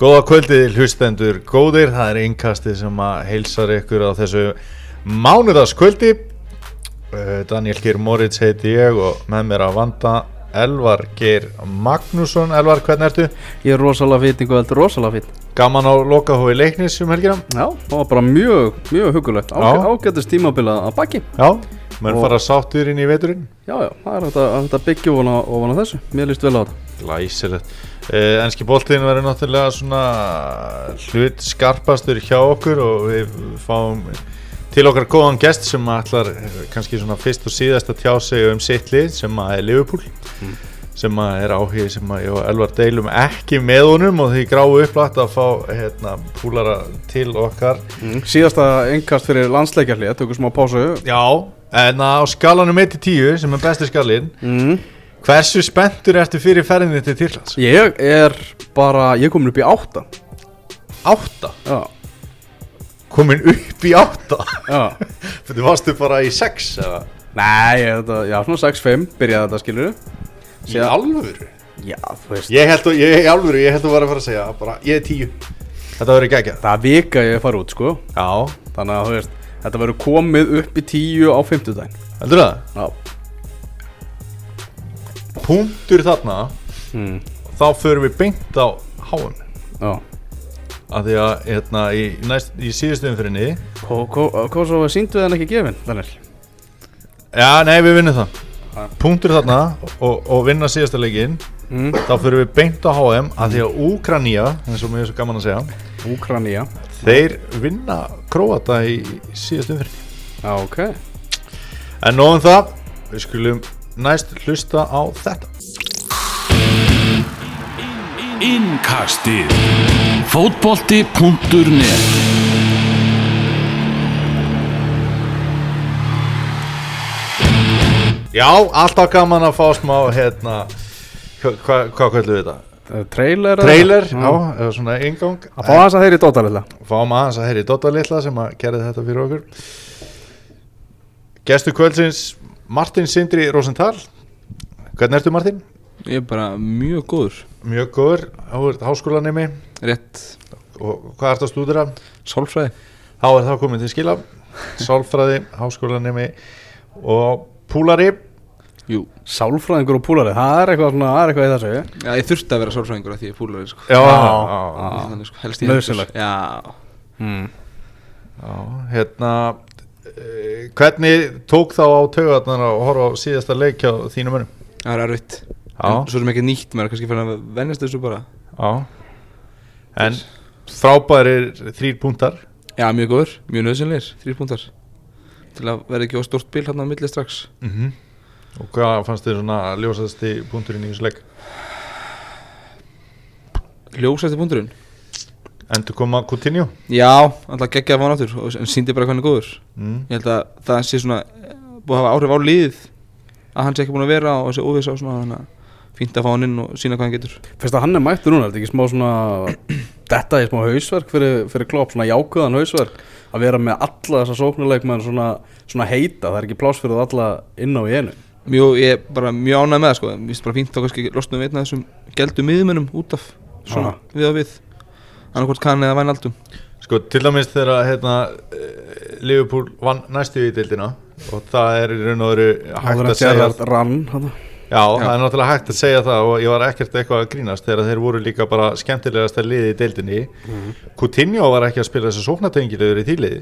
Góða kvöldið hlustendur góðir, það er einkastið sem að heilsar ykkur á þessu mánudaskvöldi Uh, Daniel Geir Moritz heiti ég og með mér að vanda Elvar Geir Magnússon. Elvar, hvernig ertu? Ég er rosalega einhver veldur rosalega fýtt Gaman á lokahói leiknis um helgina? Já, það var bara mjög, mjög hugulegt. Ágættist tímabila að baki. Já, Og- fara sáttur inn í veturinn. Já, já, það er hægt að, byggja ofan á, þessu. Mér líst vel á þetta. Glæsilegt uh, Enski boltin verður náttúrulega svona hlut skarpastur hjá okkur og við fáum til okkar góðan gest sem ætlar eh, kannski svona fyrst og síðast að tjá sig um sitt lið sem að er Liverpool sem að er áhugi sem að ég og Elvar deilum ekki með honum og því gráu upplætt að fá hérna, púlara til okkar mm. Síðasta engast fyrir landsleikjarlið Tökum smá pásu Já, en á skalanum 1-10 sem er besti skalinn mm. Hversu spenntur ertu fyrir ferðinni til Tyrklands? Ég er bara, ég er komin upp í átta Átta? Já, Komin upp í átta? já Þú varstu bara í 6 eða? Nei, ég, þetta, já, svona 6-5 byrjaði þetta, skilur Í alvöru? Já, þú veist Ég held að, ég, í alvöru, ég held að vera að fara að segja bara, ég er 10 Þetta verður geggjað Það er vika ég fara út, sko Já, Þannig að, þú veist, þetta verður komið upp í 10 á 50 daginn heldur það? Já Punktur þarna. Mm. Þá förum við beint á HM Já. Af því að, hérna, í, næst, í síðustu umfyrinni var síndu en ekki gefin, Daniel? Já, nei, við vinnum það. Já. Punktur þarna og, og vinna síðasta leikinn. Mm. Þá förum við beint á HM Af því að Úkranja, eins og mér er svo gaman að segja Úkranja Þeir vinna Króata í síðustu umfyrinni ok. En nóðum það, við skulum næst hlusta á þetta. Innkastið. Fótbolti.net Já, alltaf gaman að fá smá hérna, hva- hvað hva kallum við þetta? Uh, Trailer? Trailer, já, eða svona ingang Að fá þess að þeirri Dóta lilla Fáum aðeins að heyri Dotta Litla sem að gerði þetta fyrir okkur. Gestur kvöldsins Martin Sindri Rosenthal Hvernig ertu Martin? Ég er bara mjög góður Mjög góður, þú ert háskólanemi Rétt og hvað ert að stúdira? sálfræði Þá er það komið til skila Sálfræði, háskólanemi og púlari Jú Sálfræðingur og púlari, það er eitthvað, svona, það er eitthvað í þessu Já, ég þurfti að vera sálfræðingur af því ég er púlari sko. Já, Já. já, Ég er sko, helst í Nauðsynlegt. hendur. Já mm. já, hérna Hvernig tók þá á taugarnar að horfa á síðasta leik hjá þínum önum? Það er. En Svo sem ekki nýtt maður er kannski fyrir að vennast þessu bara. Já. En frábærir þrýr púntar Já, mjög góður, mjög nöðsynleir Þrýr púntar Til að vera ekki á stórt bil hann á milli strax. Mm Og hvað fannst þið svona ljósasti púnturinn í þessu leik? Ljósæsti púnturinn Endur koma Coutinho? Já, alltaf geggja að fá hann áttur og- En síndi bara hvernig góður. Mm. Ég held að það sé svona eh, Búið að hafa áhrif á liðið Að hann sé ekki búin að vera og þessi óviss á svona Þannig að fínt að fá hann inn og sína hvað hann getur. Fyrst að hann er mættur núna, er þetta ekki smá svona Þetta er smá hausverk fyrir, fyrir klopp Svona jákvæðan hausverk? Að vera með alla þessa sóknuleikmenn svona, svona heita Það er ekki pláss fyrir það alla inn á í einu. Mjög, ég er bara mjög ánægð með það sko. Mér finnst bara fínt að kannski losna við einn af þessum Geldu miðmennum út af svona við og við Annarkvort kann eða væn aldum Sko til dæmis þegar hérna, eh, Liverpool vann næstu í deildina og það er í raun og veru hægt að en segja rann hana. Já, það er náttúrulega hægt að segja það og ég var ekkert eitthvað að grínast þegar þeir voru líka bara skemmtilegast að liði í deildinni. Coutinho var ekki að spila þessu sóknatengilegur í tíliði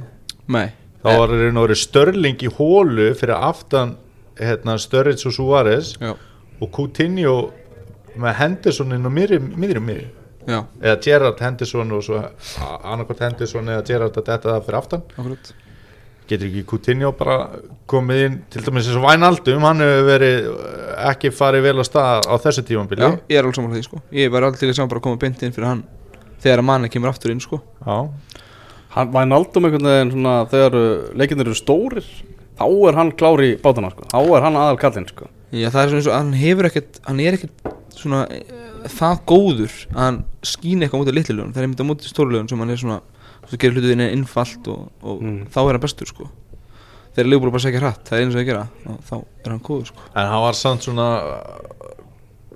Nei. Þá var í raun og veru Störling í hólu fyrir aftan hérna, Störrits og Suárez Já, og Coutinho með Hendersonin og miðri miðri miðri já, eða Gerrard Henderson og svo annarkvært Henderson eða Gerrard að detta það fyrir aftan akkurat getur ekki Coutinho bara komið inn til dæmis eins og Vænaldum hann hefur verið eh, ekki farið vel á stað á þessu tímambili Já, ég er alveg saman því sko Ég var að sjá bara að koma beint inn fyrir hann Þegar að manni kemur aftur inn sko Já. Hann var náldum einhvern veginn svona Þegar leikinnir eru stórir Þá er hann klári í bátana sko. Þá er hann aðal kallinn sko. Já, það er svona eins og hann hefur ekkert Hann er ekkert svona Það góður að hann skýn eitthvað mútið litlilegun Það er einmitt á mútið stórulegun sem hann er svona Svo gerir hlutuðin innfalt og, og Mm. þá er hann bestur sko. Þegar leifbúl bara segja hratt, það er eins og að gera og Þá er hann góður sko. En hann var samt svona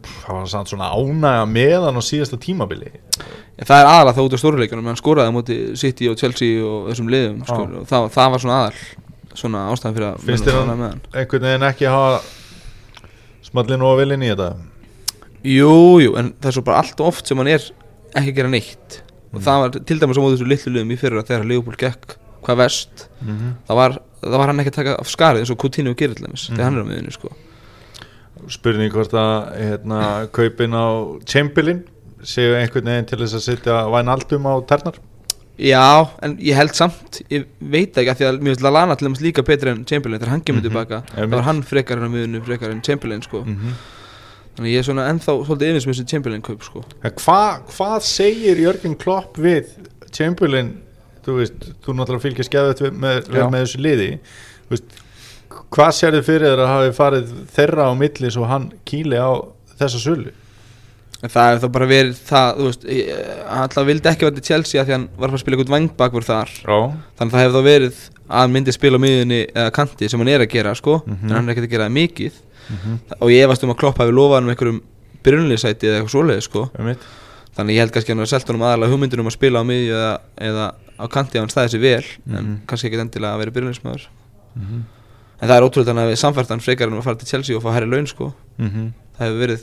það var samt svona ánægja með hann á síðasta tímabili. En það er aðalega það út af stóruleikunum hann skoraði móti City og Chelsea og þessum liðum sko, og það, það var svona aðal svona ástæðan fyrir að Finnst menn þér voru hann- með hann einhvern veginn ekki hafa smallin og vilin í þetta Jú, jú, en það er svo bara allt of oft sem hann er ekki að gera neitt og Mm. það var til dæmis á móti þessu litlu liðum í fyrra þegar Leopold gekk hvað vest mm -hmm. það var, það var hann ekki að taka af skarið eins og Coutinho gerir til dæmis Mhm. þegar hann er á miðunni sko spurning hvort að hérna, kaupin á Chamberlain séu einhvern veginn til þess að setja Wijnaldum á ternar Já, en ég held samt, ég veit ekki að því að mér finnst Lallana til dæmis líka betri en Chamberlain þegar hann kemur Mhm, tilbaka, það var hann frekar en á miðunni frekar en Chamberlain sko mm -hmm. Þannig ég er svona ennþá svolítið yfir sem þessi Chamberlain kaup sko. Hva, hvað segir Jörgen Klopp við Chamberlain? Þú veist, þú náttúrulega fylgir skæðut með, með þessu liði. Veist, hvað sér þið fyrir þér að hafi farið þeirra á milli svo hann kýli á þessa sölu En það er þá bara verið það, þú veist, hann alltaf vildi ekki vera til Chelsea því hann var að fara að spila eitthvað vangbakvör þar. Já, Þannig að það hefur þá verið að hann myndi spila á miðunni eða kanti sem hann er að gera, sko. Mhm. En hann er ekkert að gera það mikið. Mm Og ég efast um að Klopp hafi lofað hann um einhverjum byrjunleysæti eða eitthvað svoleiði, sko. -hmm. Þannig ég held kannski að hann hafi selt honum aðalega hugmyndir um að spila á miðju eða, eða á kanti ef hann stæði sér vel. En Mhm. kannski ekki endilega að vera byrjunleysmaður En það er ótrúlega hann að við samfært hann frekar en að fara til Chelsea og fá herri laun, sko. Mhm. það hefur verið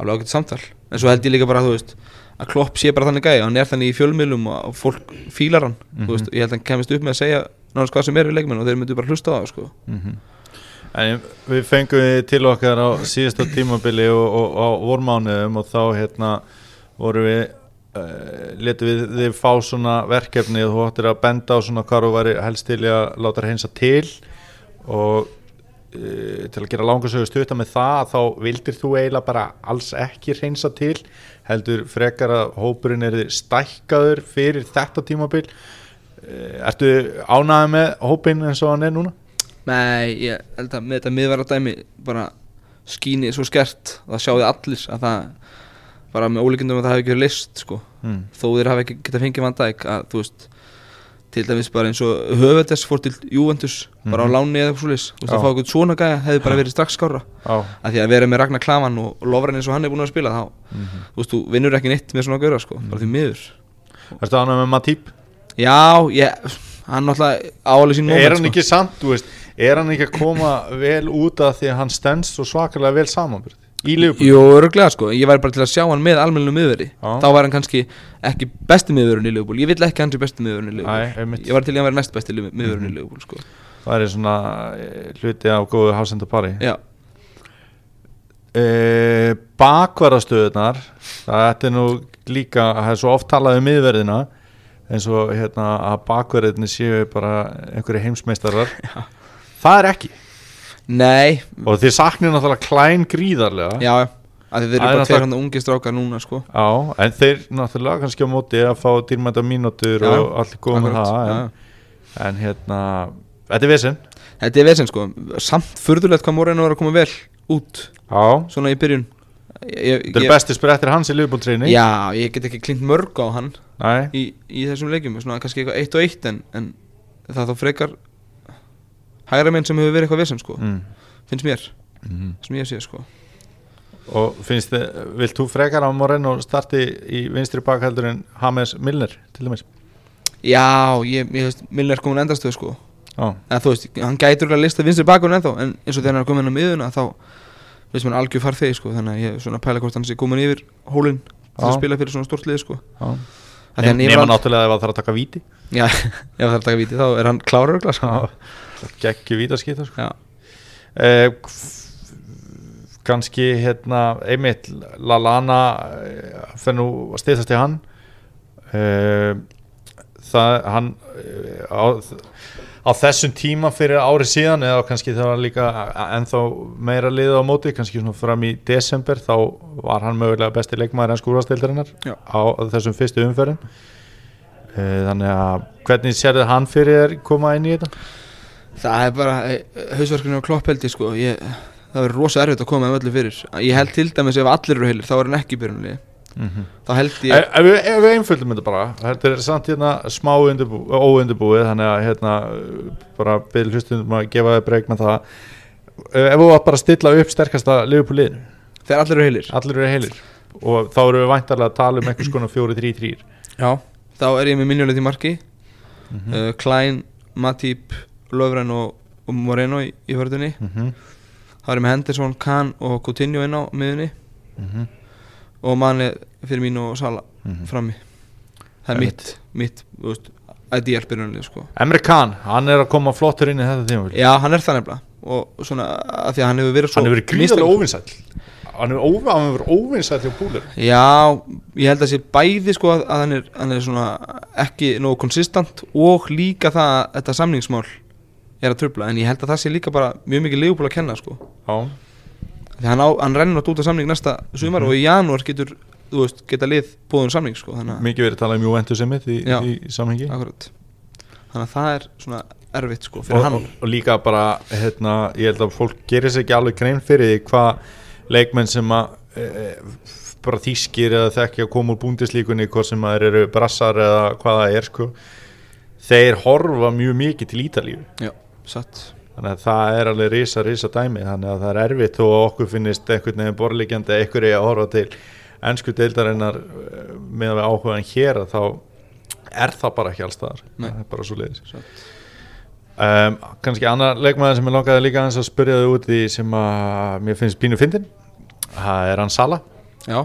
alveg ágætt samtal en svo held ég líka bara þú veist að Klopp sé bara þannig gæði hann er þannig í fjölmiðlum og og fólk fílar hann Mhm. þú veist, ég held að hann kemist upp með að segja náttúrulega hvað sem er við leikmenn og þeir myndu bara hlusta á það sko. Mhm. En við fengum við til okkar á síðasta tímabili og, og á vormánuðum og þá hérna voru við uh, letum við þið fá svona verkefni og þú ættir að benda á svona hvað þú væri helst til að láta reynsa til og til að gera langarsögu stutta með það þá vildir þú eiginlega bara alls ekki reynsa til heldur frekar að hópurinn er stækkaður fyrir þetta tímabil uh, Ertu ánægði með hópinn eins og hann er núna? Nei, ég held að með þetta miðverða dæmi bara skíni svo skert það sjáði allir að það bara með ólíkindum að það hafi ekki verið list sko. Mm. þó þeir hafi ekki getað fengið Van Dijk að þú veist til dæmis bara eins og Höfedes fór til Juventus bara á Mhm. láni eða eitthvað svo leys þú veist Já. að fá eitthvað svona gæja hefði bara verið strax skára að því að vera með Ragnar Klavan og Lofran eins og hann er búin að spila þá, Mhm. þú veist, þú vinnur ekki neitt með svona gauðra sko, bara því miður Ertu ánægð með Matip? Já, ég, hann náttúrulega áalið sín moment Er hann sko. ekki samt, þú veist Er hann ekki að koma vel út af því að hann stendst svo svakalega vel samanbyrð Í Liverpool? Jú, öruglega sko, ég væri bara til að sjá hann með almenninu miðveri. Já. Þá var hann kannski ekki besti miðverun í Liverpool. Ég vill ekki að hann sé besti miðverun í Æ, Liverpool. einmitt. Ég var til í að hann vera næst besti miðverun í Mhm. Liverpool sko. Það er svona eh, hluti af góðu hásenda pari. Já, e, Bakvarastöðunar Það er nú líka Það er svo oft talað um miðverðina eins og hérna að bakverðinni séu bara einhverju heimsmeistarar. Já. Það er ekki nei, og þið saknir náttúrulega klæn gríðarlega. Já, að er eru bara tveir hann ungi strákar núna sko. Já, en þeir náttúrulega kannski á móti að fá dýrmænta mínútur Já, og allt góð með það en, en hérna, þetta er vissinn Þetta er vesinn sko, samt furðulegt hvað Moreno var að koma vel út Já, Svona í byrjun. Þetta er besti sprettir hans í liðbóltreinu Já, ég get ekki klint mörg á hann Nei, í, í þessum leikjum Svona kannski eitthvað eitt og eitt en, en það þá frekar Hægra menn sem hefur verið eitthvað vesinn sko. Mm. Finnst mér, Mm. sem ég sé sko. Og finnst þið, vilt þú frekar á Moreno starti í vinstri bakhaldur en James Milner til dæmis? Já, ég, ég veist, Milner komin endastöð sko. En þú veist, hann gætur að lista vinstri bakun ennþá En eins og þegar hann er komin á miðuna þá Veist mann algjör farþegi sko. Þannig að ég er svona pæla hvort hann sé komin yfir hólinn Til að spila fyrir svona stórt lið sko. Já. Nefna náttúrulega ef það þarf að taka víti. Já, ef það er að taka víti þá er hann klárur Gekki vítaskita sko. Eh, Kanski hérna einmitt Lalana fyrir nú að stýðast í hann eh, Það hann eh, á, á þessum tíma fyrir ári síðan eða kannski það var líka ennþá meira liða á móti, kannski svona fram í desember þá var hann mögulega besti leikmaður en skúrastildarinnar Já. á þessum fyrstu umferðin Eh, þannig að hvernig sérðu hann fyrir koma inn í þetta? Það er bara Hausverkinu á klopp held ég sko ég, Það verður rosa erfitt að koma með öllu fyrir. Ég held til dæmis ef allir eru heilir þá er hann ekki í byrjunli Mm -hmm. Þá held ég Ef, ef, ef við einföldum þetta bara þetta er samt hérna smá óundirbúið þannig að hérna bara byrja hlustundum að gefa breyk með það. Ef ef þú var bara að stilla upp sterkasta liðupúliðinu þegar allir eru heilir. Allir eru heilir. Og þá eru við væntarlega að tala um einhvers konar 4-3-3 Já Þá er ég með minjulegð í marki. Mhm. uh, Klein, Matip, Löfren og, og Moreno í, í hörðunni. Mhm, þá er ég með Henderson, Kahn og Coutinho inn á miðunni mhm, og Mane fyrir mín og Sala mhm. frammi. Það er mitt, mitt, ideal byrjunarlið sko. Emre Can, hann er að koma flottur inn í þetta tíma Já, hann er það nefnilega. Og svona að því að hann hefur verið svo hann hefur verið gríðarlega óvinsæll. Hann hefur verið óvinsæll hjá Búlir Já, ég held að sé bæði sko að hann er, hann er svona ekki nógu konsistant og líka það að þetta samningsmál er að tröfla en ég held að það sé líka bara mjög mikið leifbúl að kenna sko. Já, því hann, rennur átt út af samning næsta sumar og í janúar getur, þú veist, geta lið búðum samning sko, þannig að mikið verið að tala um Juventus einmitt í, í, samhengi. Akkurat. Þannig að það er svona erfitt sko og, fyrir hann. og, og líka bara hérna, ég held að fólk gerir sér ekki alveg grein fyrir því hvað leikmenn sem að e, bara þýskir eða þekki að koma úr búndislíkunni hvað sem að eru brassar eða hvað það er sko þeir horfa mjög mikið til Ítalíu satt. Þannig að það er alveg risa, risa dæmi þannig að það er erfitt og okkur finnist einhvern veginn borlíkjandi að einhverju að horfa til ennsku deildarinnar eh, með að við áhugaðan hér að þá er það bara ekki allstaðar Nei. það er bara svo leiðis um, kannski annar leikmaður sem ég langaði líka aðeins að spyrja þau út í sem að mér finnst pínu fyndin það er hann Sala. Já,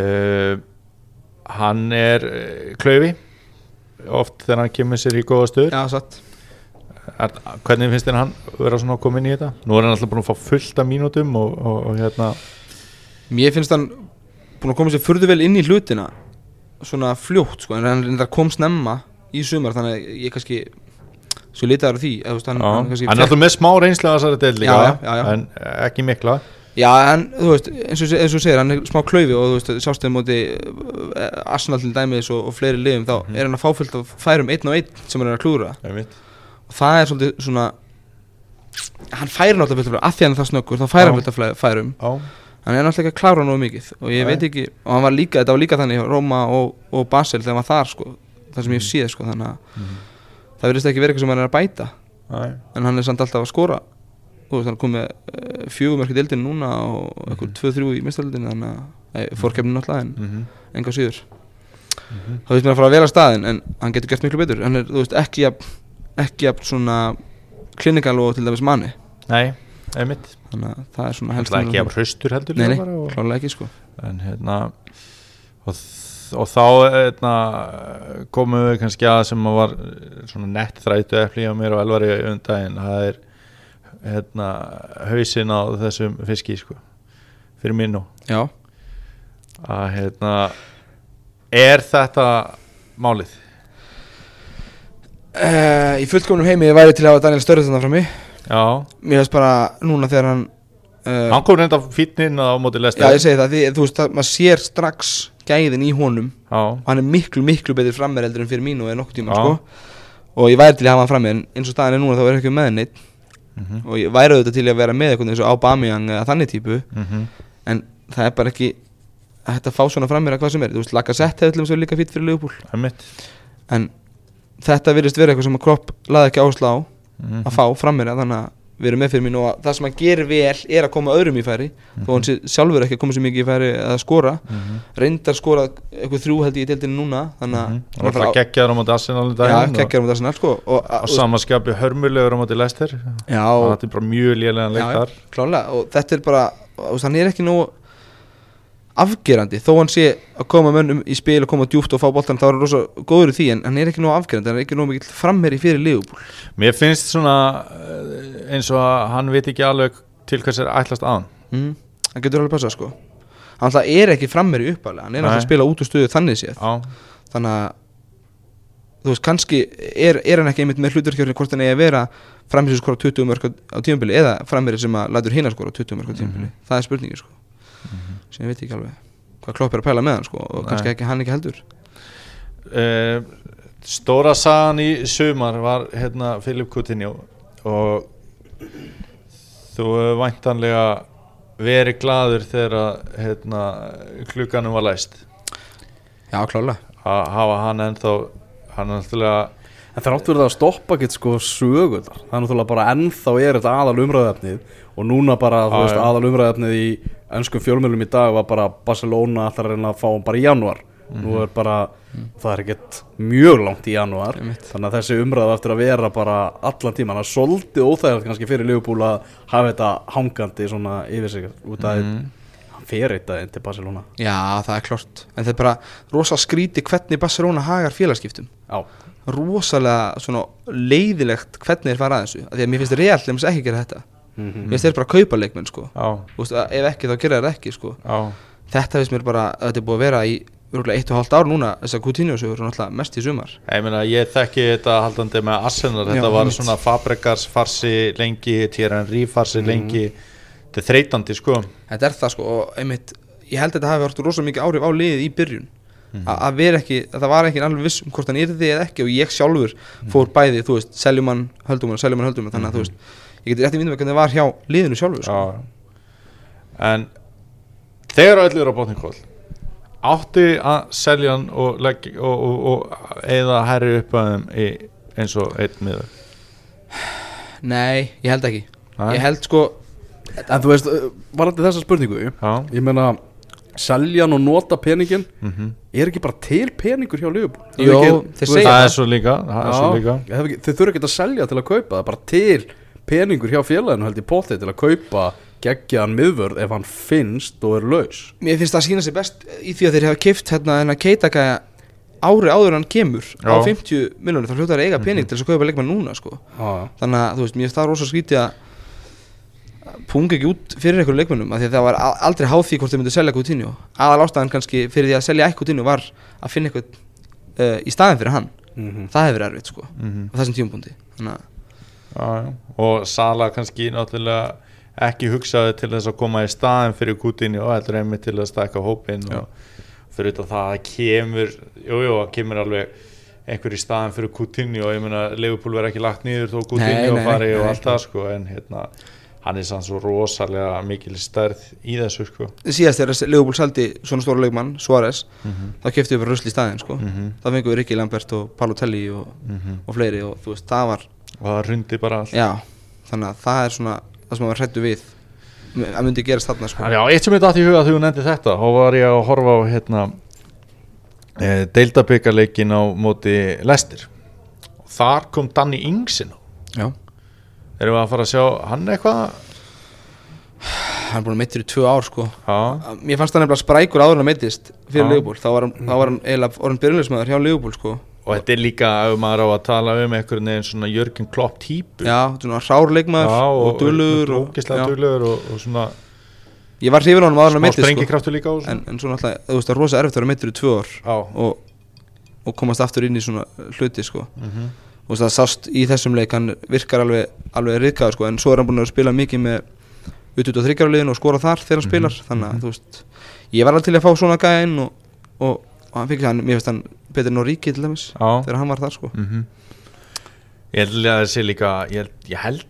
uh, hann er uh, klaufi oft þegar hann kemur sér í góða stöður. Já, satt Er, hvernig finnst þér hann vera svona að koma inn í þetta? Nú er hann alltaf búin að fá fullt af mínútum og, og, og hérna. Mér finnst hann búin að koma sér furðu vel inn í hlutina svona fljótt sko, en hann kom snemma í sumar þannig að ég kannski svo litaður því eða, þú hann, hann, hann er alltaf með smá reynslu að þessari del líka Já, já, já, en ekki mikla. Já, en þú veist, eins og, eins og segir, hann er smá klaufi og þú veist, sástu þeim móti uh, Arsenal til dæmis og, og fleiri liðum þá Mhm. er hann að fá fullt af færum einn og einn sem hann er að klúra það er svolítið svona hann færi náttúrulega fullt af að því hann er það snöggur þá færi hann Já, hann er náttúrulega ekki að klára nógu mikið og ég Nei. veit ekki, og hann var líka, þetta var líka þannig Róma og, og Basel þegar hann var þar sko, það sem ég Mhm. séð sko, þannig að Mhm. það verðist ekki verið eitthvað sem hann er að bæta Æ, en hann er samt alltaf að skora veist, hann kom með uh, fjögumörk í deildinu núna og eitthvað Mhm. 2-3 í mistaldinu þannig að, nei, fórkefninu náttúrulega en mhm, enga síður mhm. það veist mér að fara að vera staðin en hann getur gert miklu betur hann er, þú veist, ekki jafn, ekki jafn svona klinikal og til dæmis manni. Nei, einmitt. Þannig að það er svona helst Helst ekki af hraustur heldur nei, nei, og- klálega ekki sko. En hérna og, og þá hérna, komum við kannski að sem að var svona nett þrætu epli á mér og elvari undaginn það er hérna, hausinn á þessum fiski sko, fyrir minn nú. Já, að hérna er þetta málið uh, í fullkomnum heimi væri til að hafa Daniel Störður þannig frammi já, mér veist bara núna þegar hann uh, hann kom reynda fítnin á móti já lesta ég segi það, því, þú veist, það, maður sér strax gæðin í honum. Já, og hann er miklu, miklu betur frammeir heldur en fyrir mínu eða nokkuð tíma Já. sko. og ég væri til að hafa hann frammeir en eins og staðan er núna þá er ekki með neitt mhm, og ég væri auðvitað til að vera með eitthvað eins og Aubameyang eða þannig típu. Mhm, en það er bara ekki að fá svona frammeir að hvað sem er. Þú veist, Lacazette hefur að líka fýtt fyrir Liverpool. En þetta virðist vera eitthvað sem að Klopp laði ekki áherslu á mhm, að fá frammeir þannig að við erum með fyrir mín og að það sem hann gerir vel er að koma öðrum í færi þó hann sé sjálfur ekki að koma sér mikið í færi að skora. Mhm, reyndar skorað eitthvað þrjú held ég í deildinu núna þannig að mhm. var alltaf geggjaður á móti Arsenal í Já, daginn og- kekkjar um þetta sko og, á samanskapi hörmulegur á móti Leicester. Já, það er bara mjög lélegan leik já, þar klálega og þetta er bara, hann er ekki nógu afgerandi, þó hann sé að koma mönnum í spil og koma djúpt og fá boltan þá er hann rosa góður í því en hann er ekki nógu afgerandi hann er ekki nógu mikill framherri fyrir Liverpool. Mér finnst svona eh, eins og að hann veit ekki alveg til hvers er ætlast að hann. Mm. hann getur alveg passað sko. Hann er ekki framherri uppalega hann er alltaf að spila út úr stöðu þannig séð. Já, þannig að þú veist, kannski er, er hann ekki einmitt með hluturkjörni hvort hann eigi að vera framherri skora 20 mörg á tímabili eða framherri sem að lætur hinn að skora 20 mörg á tímabili. Það er spurningi sko sem ég veit ekki alveg hvað klopp er að pæla með hann sko og kannski Nei. ekki hann ekki heldur. Uh, stóra sagan í sumar var hérna Filip Coutinho og þú væntanlega verið gladur þegar að, hérna, klukkanum var læst. Já klálega að hafa hann ennþá hann er náttúrulega En þrátt verið að stoppa get sko sögular Það er náttúrulega bara ennþá er þetta aðal umræðefnið Og núna bara, þú Já, veist, aðal umræðefnið í ennskum fjölmjölum í dag var bara Barcelona ætlar að reyna að fá hann bara í januar nú er bara, það er ekkert mjög langt í januar þannig að þessi umræða eftir að vera bara allan tíman að svolítið óþægilegt kannski fyrir Liverpool að hafa þetta hangandi svona yfir sig út Mhm. hann fer eitt aðeins til Barcelona. Já, það er klart En það er bara rosa skríti hvernig Barcelona hagar félagskiptum. Já, Rosalega svona leiðilegt hvernig þeir fara að þessu. Af Því að mér finnst reall Mhm. Mér finnst þeir bara að kaupa leikmenn sko. Veist, Ef ekki þá gera þeir ekki sko. Já, Þetta finnst mér bara að þetta er búið að vera í og hálft ár núna Þess að Coutinho-sögur er náttúrulega mest í sumar. Ég meina ég þekki þetta haldandi með Arsenal, þetta Já, var einmitt. svona Fabregas farsi lengi, Thierry Henry farsi lengi. Þetta er þreytandi sko. Þetta er það sko og einmitt Ég held að þetta hafi verið rosa mikið áhrif á liðið í byrjun. A- að vera ekki, að það var ekki alveg viss um hvort hann yrði eða ekki og ég sjálfur fór bæði, þú veist, seljum hann höldum hann, seljum hann höldum hann, þannig að þú veist ég geti rétt í myndum hvernig það var hjá liðinu sjálfur sko. Já, en þegar öll eru á botni kól átti að selja hann og, legg, og, og, og eða herri upp að í, eins og einn miður? Nei, ég held ekki. Nei. Ég held sko, en þú veist, varandi þessa spurningu Já, ég meina, selja hann og nota peningin mm er ekki bara til peningur hjá Liverpool? Það ekki, það veist- er svo líka, það er svo líka. Ekki- þeir þurfa ekki að selja til að kaupa það er bara til peningur hjá félaginu held í potið til að kaupa geggjaðan miðvörð ef hann finnst og er laus mér finnst það að sína sig best í því að þeir hafa kift hérna þennan keitaka ári áður en hann kemur á Já. 50 miljonir, þá hljóta að eiga pening til þess að kaupa leikmann núna sko. Já, þannig að þú veist, mér finnst það rosa skrítið að punga ekki út fyrir einhverju leikmennum af því að það var aldrei háð því hvort þau myndu selja Coutinho aðal ástæðan kannski fyrir því að selja ekki Coutinho var að finna eitthvað uh, í staðin fyrir hann Mhm. það hefur verið erfitt sko Mhm. á þessum tímapunkti þannig að Já, já. og Sala kannski náttúrulega ekki hugsaði til þess að koma í staðin fyrir Kútinni og heldur einmitt til að stækka hópin og fyrir þetta það að kemur jújú, jú, það kemur alveg einhver í staðin fyrir Kútinni og ég meina Leifupúl verður ekki lagt nýður þó Nei, og fari og allt það sko en hérna hann er sann svo rosalega mikil stærð í þessu sko síðast þegar Leopold saldi svona stóra leikmann Suárez, Mhm. þá kefti við bara rusli í staðin sko Mhm. þá fengum við Ricky Lambert og Palotelli og, Mhm. og fleiri og þú veist, það var og það hrundi bara allt. Já, þannig að það er svona það sem maður hrættu við að myndi gerast þarna sko. Já, eitt sem ég dætt í huga þegar þú nefndi þetta þá var ég að horfa á hérna e, deildabyggarleikin á móti Lestir og þar kom Danny Ingsin já. erum við að fara að sjá hann eitthvað? Hann er búin að meittir í tvö ár sko. Já, Mér fannst það nefnilega sprækur áður en að meittist fyrir. Leopold, þá var hann, var hann eiginlega orðin byrjulegismæður hjá Leopold sko og þetta er líka ef maður á að tala um einhvern veginn svona Jörgen Klopp típu. Já, svona rárleikmaður og, og dulur og, og, og svona Ég var hrifin á hann en að meittist sko. og en, en svona alltaf, þú veist, það er rosa erfitt að vera meittur í tvö ár og, og komast aftur inn í svona hluti sko. Mhm, Þú veist, það sást í þessum leik, hann virkar alveg, alveg riðgæður sko. En svo er hann búin að spila mikið með út á þryggjarliðinu og skora þar þegar hann Mhm, spilar. Þannig að, þú veist, ég var alveg til að fá svona gæja inn og, og, hann fikk hann, mér finnst hann betur en Ríki til dæmis já þegar hann var þar sko mhm. Ég held að það sé líka ég held, ég held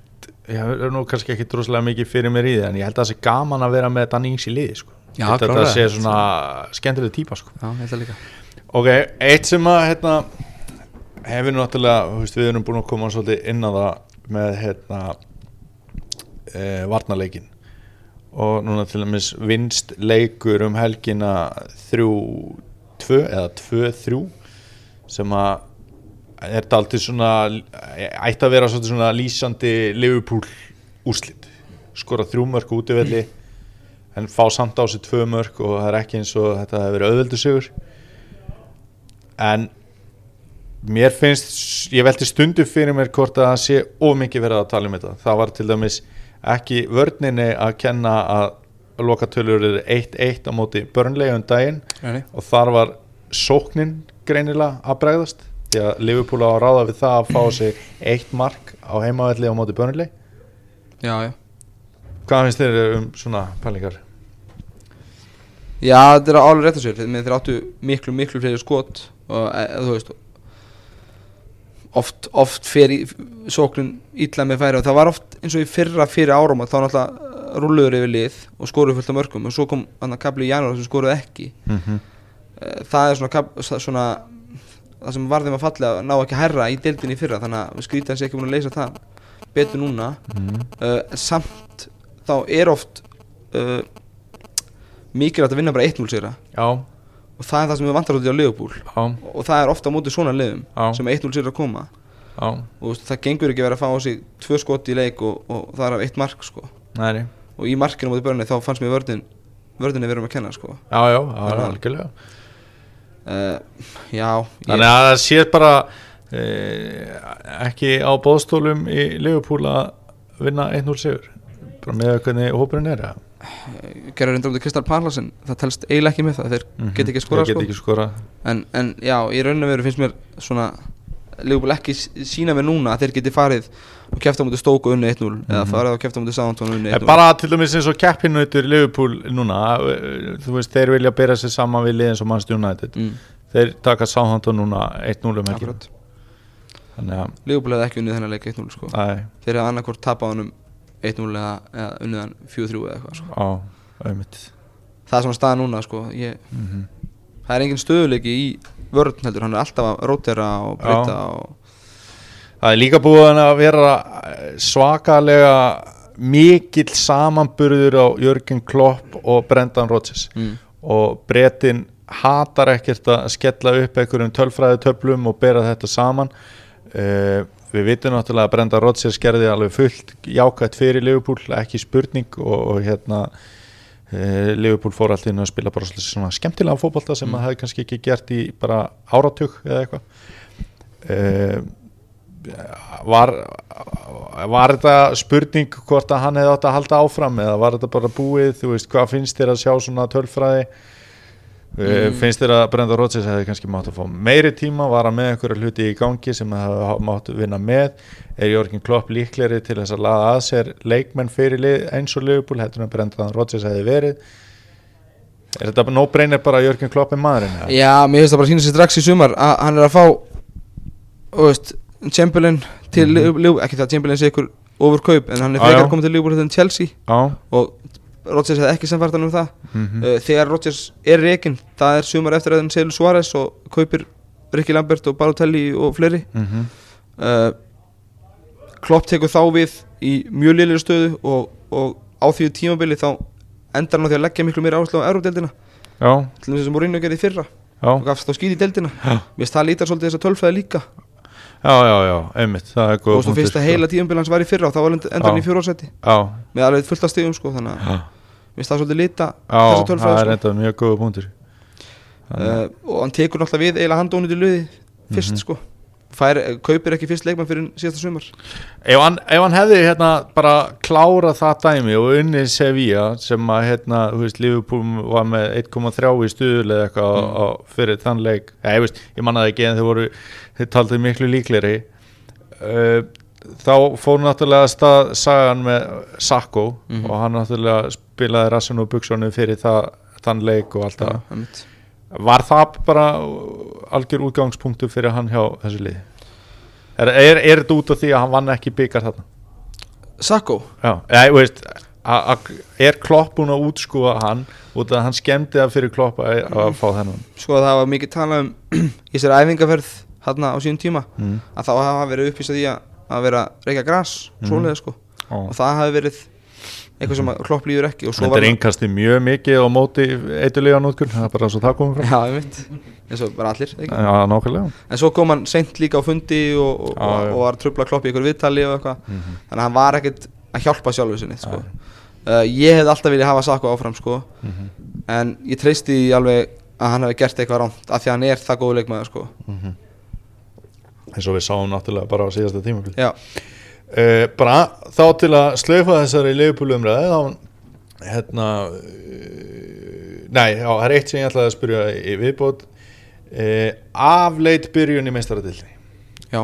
ég er nú kannski ekki droslega mikið fyrir mér í því en ég held að það sé gaman að vera með Danny Ings í liði sko. Já, Ég held að það sé svona skemmtileg típa sko. Já, ég held það líka Ok, eitt sem að hérna, hefur náttúrulega, veist, við erum búin að koma svolítið inn á það með hérna, e, varnarleikin og núna til dæmis vinst leikur um helgina 3-2 eða 2-3 sem að er daldið svona ætti að vera svona lýsandi Liverpool úrslit. Skora þrjú mörg útivelli en fá samt á sig tvö mörg og það er ekki eins og þetta hefur verið auðveldu sigur. En mér finnst ég velti stundu fyrir mér hvort að það sé of mikið verið að tala um þetta. Það var til dæmis ekki vörninni að kenna að lokatölur eru 1-1 á móti börnlega um daginn. Nei, og þar var sóknin greinilega að bregðast því að Liverpool á að ráða við það að fá sig eitt mark á heimavelli á móti börnlega Já, já. Hvað finnst þér um svona pælingar? Já, þetta er alveg rétt að sér. Þeir áttu miklu, miklu fleiri skot og e, þú veist oft, oft fer í sóknin illa með færi og það var oft eins og í fyrra fyrir árum þá náttúrulega rulluður yfir lið og skoruðu fullt af mörgum og svo kom hann að kapli í janúar sem skoruðu ekki. Mm -hmm. Það er svona, kap, svona það sem var þeim að falla að ná ekki að herra í deildinni fyrra þannig að skrítið hans ekki búin að leysa það betur núna. Mm uh, samt þá er oft uh, mikilvægt að vinna bara 1-0 sigra og það er það sem við vantar út í Liverpool. Já, og það er ofta á móti svona liðum Já. sem 1-0 sigra koma. Já. Og það gengur ekki að vera að fá á sig tvö skot í leik og, og það er af eitt mark sko. Nei. Og í markinu móti börni þá fannst mér vördin vördinni verðum að kenna sko. já, já, já, algjörlega uh, já ég, Þannig að það sé bara e, ekki á bóðstólum í Liverpool að vinna 1-0 sigur bara með hvernig hópurinn er ja. gerður reynda um þetta Kristal Parlasin það telst eiginlega ekki með það, þeir Mhm. get ekki skorað Þeir sko. ekki skora en, en já, í raun og veru finnst mér svona Liverpool ekki sína mér núna að þeir geti farið og kæfta á mútið stóku unni 1-0 eða farið og kæfta á mútið Southampton unni 1-0 En bara til dæmis eins og keppinautur Liverpool núna, eh, þú veist, þeir vilja bera sér saman við liðin sem Manchester United. Mm, þeir taka Southampton núna 1-0 um þannig að, Liverpool hefði ekki unnið þennan leik 1-0 sko. þeir hefði annarkvort tapað honum 1-0 eða, unnið hann 4-3 eða eitthvað sko. á, auðvitað það er svona staða núna sko. ég, mm það er engin stöðuleiki í vörn heldur, hann er alltaf að rótera og breyta og, Það er líka búið að vera eh, svakalega mikill samanburður á Jörgen Klopp og Brendan Rodgers. Mm, og brettin hatar ekkert að skella upp einhverjum tölfræði töflum og bera þetta saman. Uh, við vitum náttúrulega að Brendan Rodgers gerði alveg fullt jákvæmt fyrir Liverpool, ekki spurning og, og hérna Liverpool fór alltaf inn að spila bara svona skemmtilega fótbolta sem mm. það hefði kannski ekki gert í bara áratug eða eitthvað uh, var var þetta spurning hvort að hann hefði átt að halda áfram eða var þetta bara búið, þú veist, hvað finnst þér að sjá svona tölfræði mm. finnst þér að Brenda Rodgers hefði kannski mátt að fá meiri tíma, var hann með einhverja hluti í gangi sem hefði mátt vinna með er Jörgen Klopp líkleri til þess að laða að sér leikmenn fyrir lið, eins og Liverpool heldur en Brenda Rodgers hefði verið er þetta no brainer bara að Jörgen Klopp er maðurinn eða? já, mér finnst það bara að sína sér strax í sumar að hann er að fá Chamberlain til mm -hmm. ekki það að Chamberlain sé ykkur overkaup en hann er frekar að koma til Liverpool en Chelsea Já, og Rodgers hefði ekki samfært hann um það. Mm uh, þegar Rodgers er reikin það er sumar eftir að hann selur Suárez og kaupir Ricky Lambert og Balotelli og fleiri. Mm uh, Klopp tekur þá við í mjög liðlega stöðu og, og á því tímabili þá endar hann á því að leggja miklu meira áherslu á Eurodeldina já, til þess að Mourinho gerði fyrra. Já. Og gafst þá skýt í deildina. Já. finnst það lítar svolítið þess að tölfræði líka Já, já, já, einmitt, það er og góð þú veist, fyrsta heila tímabili hans var í fyrra og þá var Já. í fjórósæti með alveg fullt af stegum sko þannig að já, mér finnst það svolítið líta já þessa það er sko. enda mjög góða punktur uh, og hann tekur náttúrulega við eiginlega handónið í löði fyrst Mhm. sko Fær, kaupir ekki fyrst leikmann fyrir síðasta sumar ef hann, ef hann hefði hérna bara klárað það dæmi og unni Sevilla sem að hérna, þú veist, Liverpool var með 1,3 í stuðul eða eitthvað Mm. fyrir þann leik, ja, ég veist, ég manna það ekki en þeir voru, þeir taldið miklu líkleri uh, þá fór náttúrulega að stað sagan með Sakko Mhm. og hann náttúrulega spilaði rassin og buksonu fyrir það, þann leik og allt það einmitt. Var það bara algjör útgangspunktur fyrir hann hjá þessu liði? Er, er, er þetta út af því að hann vann ekki byggar þarna? Sakko Já, ég veist er Klopp búin að útskúa hann út af að hann skemmti það fyrir Klopp að, að fá þennan sko það var mikið talað um í þessari æfingaferð hérna á síðan tíma mm. að þá hafa verið uppvísað í að, að vera reykja gras, Mhm. svoleiði sko Ó. og það hafi verið eitthvað sem klopp líður ekki og svo Þetta er einkasti mjög mikið á móti eitthulega nótkun, það er bara svo það komum frá Já, ég veit, eins og bara allir? Já, nákvæmlega En svo kom hann seint líka á fundi og, og, Já, já. og var að trubla klopp í ykkur viðtali og eitthvað Mhm. Þannig að hann var ekkert að hjálpa sjálfur sinni sko. uh, Ég hef alltaf viljað hafa Sakko áfram sko. Mhm. En ég treysti alveg að hann hefði gert eitthvað rámt Af því að hann er það góð leikmaður sko. eins og við sáum náttúrulega bara á síðasta Já, uh, bara þá til að slaufa þessari leifupúlumræði þá hérna uh, nei, já, það er eitt sem ég ætlaði að spyrja í viðbót. Uh, afleit byrjun í meistaradildinni já,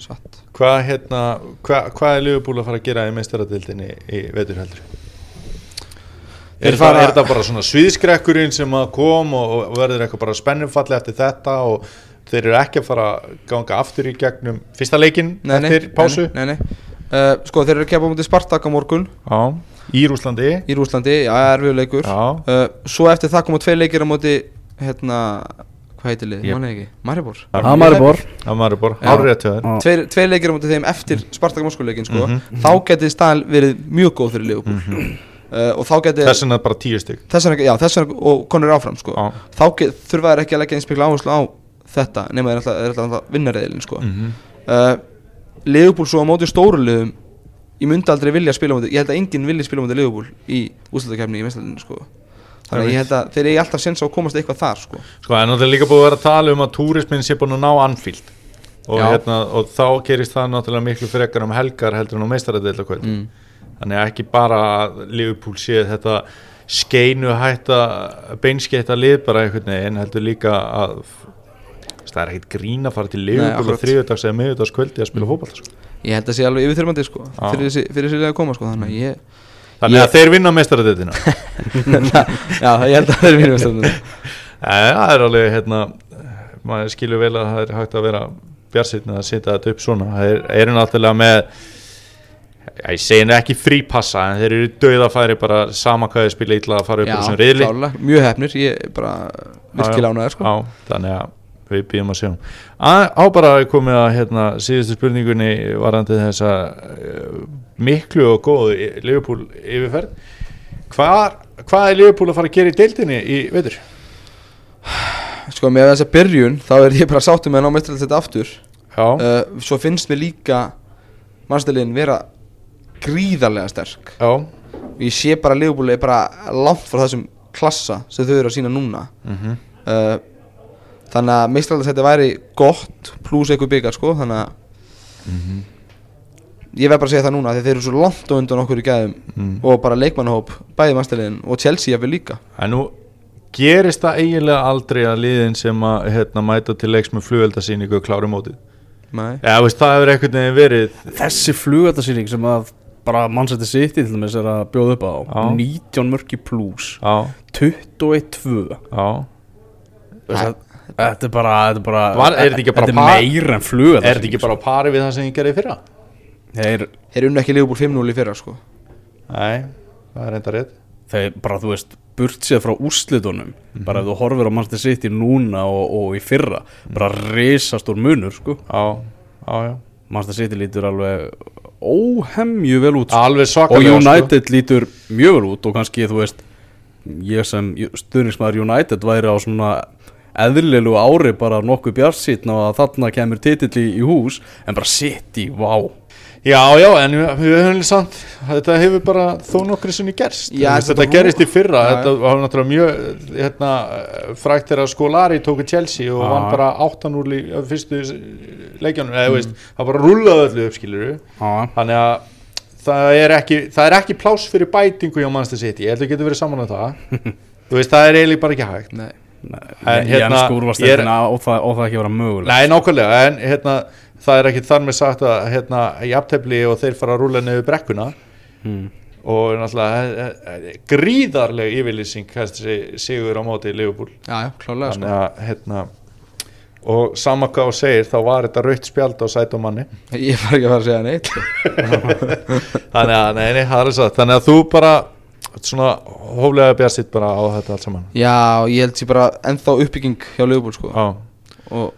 satt. Hvað hérna, hva, hvað er leifupúl að fara að gera í meistaradildinni í vetur heldur? Þeir Er, fara- er það bara svona sviðskrekkurinn sem að kom og, og verður eitthvað bara spennumfalli eftir þetta og þeir eru ekki að fara að ganga aftur í gegnum fyrsta leikinn Nei, nei, eftir pásu Nei, nei, nei. Uh, Sko, þeir eru að kepa á mútið Spartak á morgun Já, í Rúslandi Í Rúslandi, já, erfiður leikur Já, uh, Svo eftir það koma tvei leikir á móti Hérna, hvað heitir lið? Ég- Ég manna ekki, Maribor Það maður er bor það maður er bara Já. árið til þær Tveir, tveir leikir á móti þeim eftir Spartak Moskvuleikin sko. Mhm. Þá geti staðan verið mjög góð fyrir Leopold Mhm. uh, og þá geti þess vegna bara tíu stygg og konur áfram sko. Já. þá get, þurfa þær ekki að leggja eins mikla áherslu á þetta nema þeir alltaf, alltaf, alltaf vinnarreðilin sko. Mhm. uh, Leopold svo á móti stóru liðum ég myndi aldrei vilja spila móti ég held að enginn vilja spila móti Leopold í úslutakefni í Vestlandinu sko. þannig að ég held að þeir eigi alltaf sens á að komast eitthvað þar sko. Sko, en það er líka búið að vera að tala um að túrismin sé búin að ná Anfield og, hérna, og þá gerist það náttúrulega miklu frekar um helgar heldur en á meistaradeild mm. þannig að ekki bara að Liverpool sé þetta skeinu hætta beinskeitta lið bara einhvern veginn heldur líka að það er ekkert grín að fara til og þriðudags eða miðudagskvöldi að spila fótbolta sko. ég held að sé alveg yfirþyrmandi sko, Já. fyrir fyrir liða að koma sko, þannig að ég þannig Ég- að þeir vinna meistaradeildina. Já, ég held að það er mínum Vestlandinu Eh, það er alveg hérna maður skilur vel að það er hægt að vera bjarsitna að setja þetta upp svona. Það er, eru náttúrulega með já, ég segi nú ekki frípassa en þeir eru döðafæri bara sama hvað þeir spila illa að fara upp úr þessum riðli. klárlega, mjög hefnir, ég er bara virkilega ánæður sko. Já, þannig að við býðum að sjá. Á- bara komið að hérna, síðustu spurningunni varandi þessa uh, miklu og góðu Liverpool yfirferð. Hvað, hvað er Liverpool að fara að gera í deildinni í veitur? sko, með þessa byrjun þá er ég bara sáttum með að ná mestralegt þetta aftur. Já, uh, svo finnst mér líka mannstæliðin vera gríðarlega sterk. Já, og ég sé bara að Leopold er bara langt frá þessum klassa sem þau eru að sína núna. Mhm. Uh, þannig að þetta væri gott pluss eitthvað byggar sko þannig að Mhm. ég verð bara að segja það núna því þeir eru svo langt á undan okkur í gæðum mm. og bara leikmannahóp, bæði mannstæliðin og Chelsea jafnvel líka En nú gerist það eiginlega aldrei að liðin sem að hérna, mæta til leiks með flugveldasýningu klári mótið Nei. Já, veist, það hefur einhvern veginn verið Þessi flugatasýning sem að bara mannsætti sitt til dæmis er að bjóða upp á Já. 19 mörki plus Já, 21-2 já Þetta er bara, þetta er bara Var- er þetta ekki bara Þetta er par- meira en flugatasýning Er þetta ekki bara á pari við það sem ég gerði í fyrra? Þeir, þeir unnu ekki Leopold 5-0 í fyrra sko. Nei, það er enda rétt. Þeir bara, þú veist, burt séð frá úrslitunum bara ef þú horfir á sitt í núna og, og í fyrra bara risastór munur, sko. Já, já, já. Mannsætti sitt lítur alveg óhemju vel út sko. Alveg og svakalega United lítur mjög vel út og kannski þú veist ég sem stuðningsmaður United væri á svona eðlilegu ári bara nokkuð bjarsýtn og að þarna kemur titill í, í hús en bara City, vá Já, já, en við, við höfum samt Þetta hefur bara þó nokkri sinni gerst Já, Þú þetta Þetta gerist í fyrra Já. Þetta var náttúrulega mjög hérna, frækt þegar Skolari tóku Chelsea og vann bara 8-0 í á fyrstu leikjanum eða, mm. veist, það bara rúlaði öllu upp skilur Já, þannig að það er ekki, það er ekki pláss fyrir bætingu hjá Manchester City, ég held að getur verið saman um það þú veist, það er eiginlega bara ekki hægt Nei. En ég hérna, skúrvasteltina og, það- og það ekki vera mögulega Nei, nákvæmlega, en hérna, það er ekki þar með sagt að hérna, í aftefli og þeir fara að rúla niður brekkuna. Hmm. og náttúrulega eh, eh, gríðarleg yfirlýsing sigur á móti í Liverpool. Já, já, klálega sko. þannig að hérna og sama hvað þú segir þá var þetta rautt spjald á sæt og manni ég var ekki að fara að segja neitt. Sko. þannig að, nei, nei, það er satt þannig að þú bara svona hóflega bjarsitt bara á þetta allt saman. Já, ég held sér bara ennþá uppbygging hjá Leopold sko. Já, og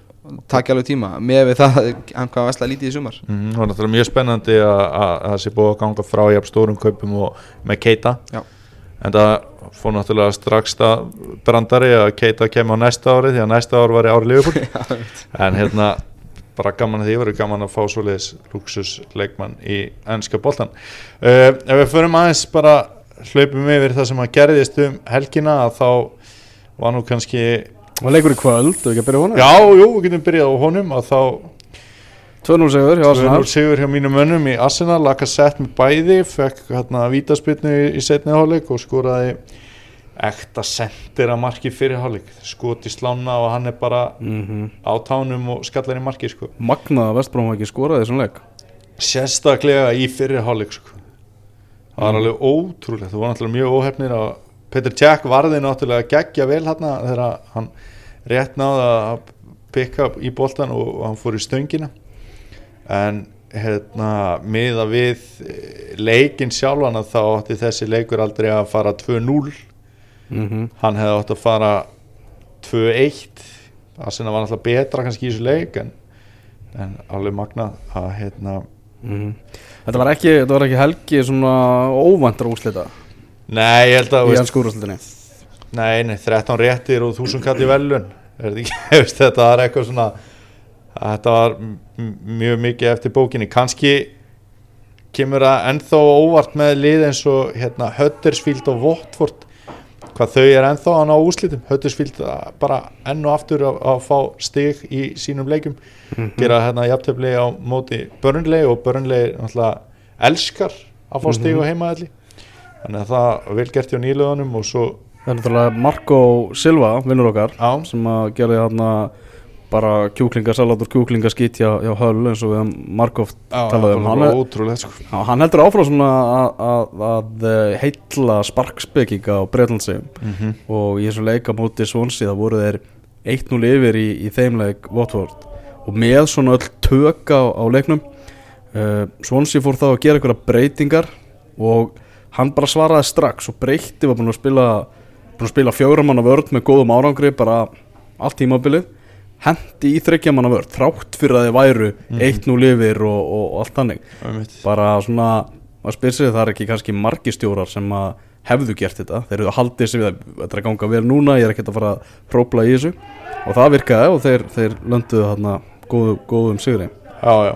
takk alveg tíma með við það, hann hvað vesla lítið í sumar. Mm, og náttúrulega mjög spennandi að að- að það sé búið að ganga frá jafn stórum kaupum og með Keita. Já. en það fór náttúrulega strax það brandari að Keita kemur á næsta ári því að næsta ár var í ári Liverpool. En hérna bara gaman að því verður gaman að fá svoleiðis luxusleikmann í ennska boltan uh, ef við förum aðeins bara hlaupum yfir það sem að gerðist um helgina að þá var nú kannski og leikur í kvöld, og ekki að byrja honum? Já, jú, við getum byrjað á honum að þá 2-0 sigur hjá Arsenal. 2-0 sigur hjá mínum mönnum í Arsenal. Laka sett með bæði, fekk hérna vítaspilnu í, í setni hálfleik og skoraði ekta sendir að marki fyrir hálfleik, skoti slána og hann er bara mm á tánum og skallar í marki sko. Magna að Vestbróm ekki skoraði þessum leik. Sérstaklega í fyrir hálfleik sko. Það var alveg ótrúlegt. Það var náttúrulega mjög óhefnir að Peter Jack varði náttúrulega geggja vel hérna þegar hann rétt náði að pikka í boltan og, hann fór í stöngina. En hérna miða við eh, leikinn sjálfan að þá átti þessi leikur aldrei að fara 2-0 mm hann hefði átt að fara 2-1 það sem var náttúrulega betra kannski í þessu leik en, en alveg magna að hérna Mhm. Þetta var ekki, þetta var ekki helgi svona óvæntra úslita Nei, ég held að í veist, ennsku úrvarsleitinni Nei, nei, 13 réttir og 1000 kall í velun Er þetta ekki, veist, þetta var eitthvað svona Þetta var mjög mikið eftir bókinni. Kanski kemur það ennþá óvart með lið eins og hérna, Huddersfield og Watford hvað þau er ennþá að ná úslitum Huddersfield að bara enn og aftur að, að fá stig í sínum leikum gera hérna jafntefli á móti Burnley og Burnley náttúrulega elskar að fá stig á heimaðalli þannig að það vel gert hjá nýluðunum og svo Það er náttúrulega Marco Silva, vinnur okkar á, sem að gerði hérna bara kjúklingasalat og kjúklingaskýt hjá, hjá Höll eins og við hann Markov talaði um. hann, ótrúlega sko. Hann heldur áfram svona að, að, eh, heilla sparkspekinga á Breitlandsegjum mm og í þessu leika móti Svonsi það voru þeir 1-0 yfir í, í þeim leik Watford. Og með svona öll tök á, á leiknum uh, Svonsi fór þá að gera eitthvað breytingar og hann bara svaraði strax og breytti var búin að spila spila fjóramanna vörð með góðum árangri bara allt tímabilið hendi í þryggjamanna vörð þrátt fyrir að þið væru 1-0 yfir og, og, og allt þannig. Bara svona maður spyr sig það er ekki kannski margistjórar sem að hefðu gert þetta. Þeir eru að haldið sig við að þetta er að ganga vel núna ég er ekkert að fara að próbla í þessu. Og það virkaði og þeir, þeir lönduðu þarna góðu, góðum sigri. Já, já,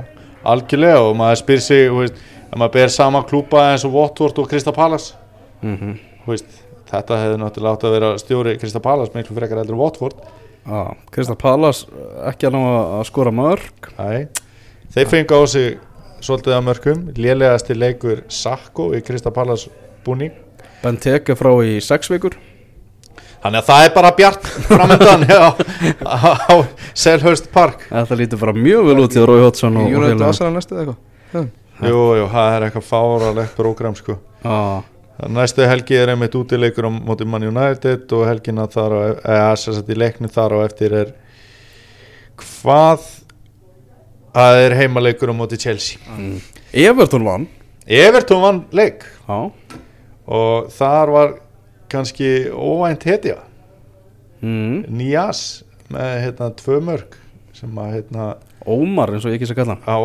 algjörlega og maður spyr sig, þú veist, að maður ber sama klúpa eins og Watford og Krista Palace. Mm -hmm. þú veist, þetta hefði náttúrulega átt að vera stjóri Krista Palace miklu frekar eldur en Kristal Palas ekki að ná að skora mörg Æ. þeir fengu á sig svolítið að mörgum, lélegasti leikur Sakko í Krista Palace búning. Benteke frá í sex vikur. Þannig að það er bara bjart framöndan á, á Selhurst Park. Þetta lítur bara mjög vel út í Rói Hotsson jú, jú, það er eitthvað fáralegt prógram sko. Ah, Næstu helgi er einmitt útileikur á móti Man United og helgina þar á, eða sem sagt í leikni þar á eftir er hvað að er heimaleikur á móti Chelsea mm. Everton vann Everton vann leik ah. og þar var kannski óvænt hetja mm. Nías með hérna tvö mörg sem að hérna Ómar eins og ég ekki sé kalla hann. á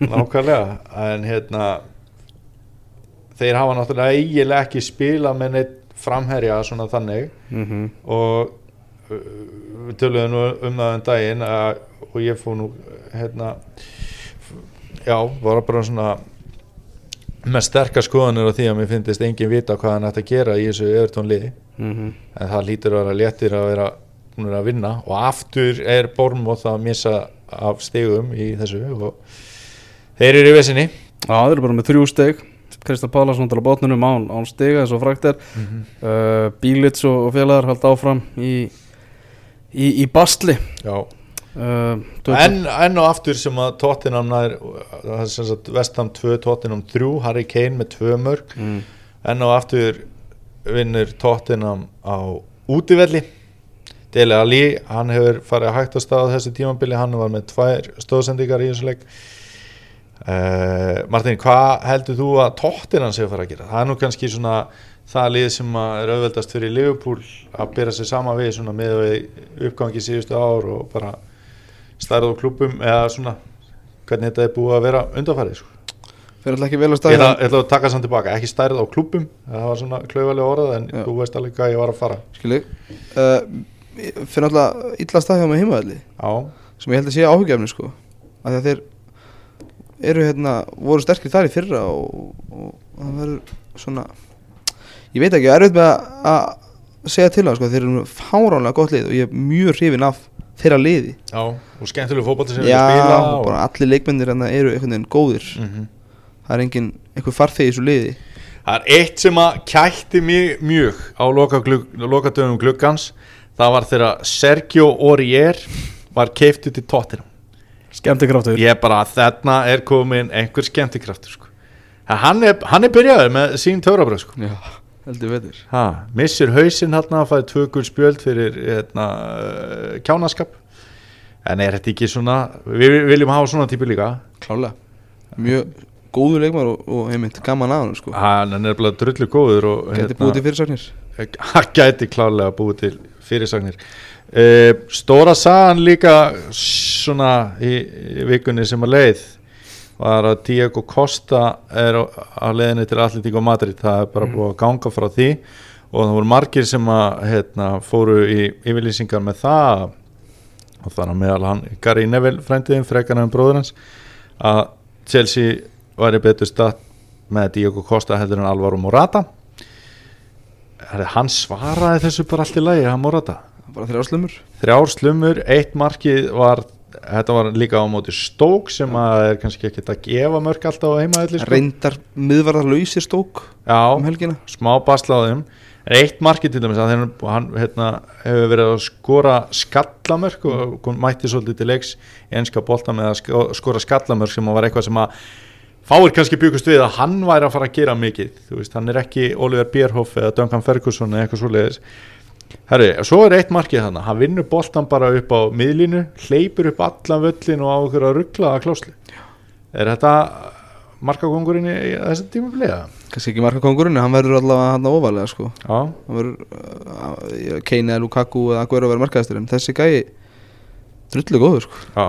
nákvæmlega en hérna þeir hafa náttúrulega eiginlega ekki spila með neitt framherja svona þannig. Mm -hmm. og við töluðum nú um það um daginn að, og ég fór nú hérna já, var bara svona með sterkar skoðanir á því að mér finnist engin vita hvað hann ætti að gera í þessu Evertón liði. Mm -hmm. en það lítur að vera léttir að vera búin að vinna. Og aftur er Bormóð að missa af stegum í þessu og þeir eru í vesinni Já, þeir eru bara með þrjú steg Kristal Palas náttúrulega á botnunum án, án stega eins og frækt er. Mm -hmm. uh, Bílits og, og félagar halda áfram í, í, í bastli Já, uh, en, enn og aftur sem að það er Vestham 2, Tottenham 3, Harry Kane með 2 mörg, mm. enn og aftur vinnur Tottenham á útivelli. Dele Ali, hann hefur farið hægt á stað á þessu tímabili, hann var með tvær stóðsendingar í þessu leik uh, Martin, hvað heldur þú að Tottenham sé að fara að gera? Það er nú kannski svona það lið sem er auðveldast fyrir Liverpool að byrja sig sama við svona með við uppgangi síðustu ár og bara stærð á klubum eða svona hvernig þetta er búið að vera undanfærið sko. Fyrir alltaf ekki vel að ætla, ég ætla að taka samt tilbaka, ekki stærð á klubum það var svona klaufalega orðað en Já. þú veist alveg hvað ég var að fara Skilji uh, Fyrir alltaf illa staði á með heimaðalli Já, sem ég held að sé áhugjefni sko að þeir eru hérna voru sterkir þar í fyrra og, og það verður svona ég veit ekki, erfitt með að, segja til það sko, þeir eru fáránlega gott lið og ég er mjög hrifin af þeirra liði. Já, og skemmtilegu fótbolti sem já, við spila og bara allir leikmennir hérna eru einhvern veginn góðir. Mhm. það er engin, einhver farþegi í þessu liði. Það er eitt sem að kætti mig mjög á lokadöfum loka gluggans. Það var þegar Sergio Aurier var keiftu til Tottenham Skemmtikraftur. Ég er bara, þarna er komin einhver skemmtikraftur sko. hann, er, hann er byrjaður með sín törabröð sko. já, heldur vetur ha, missir hausinn hann að fæði tvö gul spjöld fyrir hérna, uh, kjánaskap. En er þetta ekki svona við viljum hafa svona típu líka. Klálega, mjög góður leikmar og, og einmitt gaman að hann sko. Hann er nefnilega drullu góður og geti búið til fyrirsagnir hann gæti klálega búið til fyrirsagnir uh, stóra sagan líka svona í, í vikunni sem að leið var að Diego Costa er á leiðinni til Atletico Madrid. Það er bara búið að ganga frá því og það voru margir sem að hérna, fóru í yfirlýsingar með það og þannig að meðal hann Gary Neville frændiðin, frekar en bróður hans að Chelsea væri betur stað með Diego Costa heldur en Alvaro Morata. Hann svaraði þessu bara allt í lagi, hann Morata bara þrjá slumur þrjár slumur, eitt markið var þetta var líka á móti stók sem að er kannski ekki að gefa mörg alltaf á heimaðalli sko. reyndar miðvarðar lausir stók um Já, helgina. smá basla á þeim. En eitt markið til dæmis að þeir, hann hérna, hefur verið að skora skallamörk og kom, mætti svolítið til leiks í enska bolta með að sko- skora skallamörk sem var eitthvað sem að fáir kannski byggust við að hann væri að fara að gera mikið. Þú veist, hann er ekki Oliver Bierhoff eða Duncan Ferguson eða eitthvað svoleiðis Herri, svo er eitt markið þannig hann vinnur boltan bara upp á miðlínu hleypur upp allan völlin og á okkur að ruggla að klásli er þetta markagongurinn í í þessu tíma bliða? kannski ekki marka kongurinn, hann verður allavega hann ofalega sko. Já, hann verður uh, Kane eða Lukaku eða Aguero verður markaðistur en þessi gæi drullu góður sko. Já,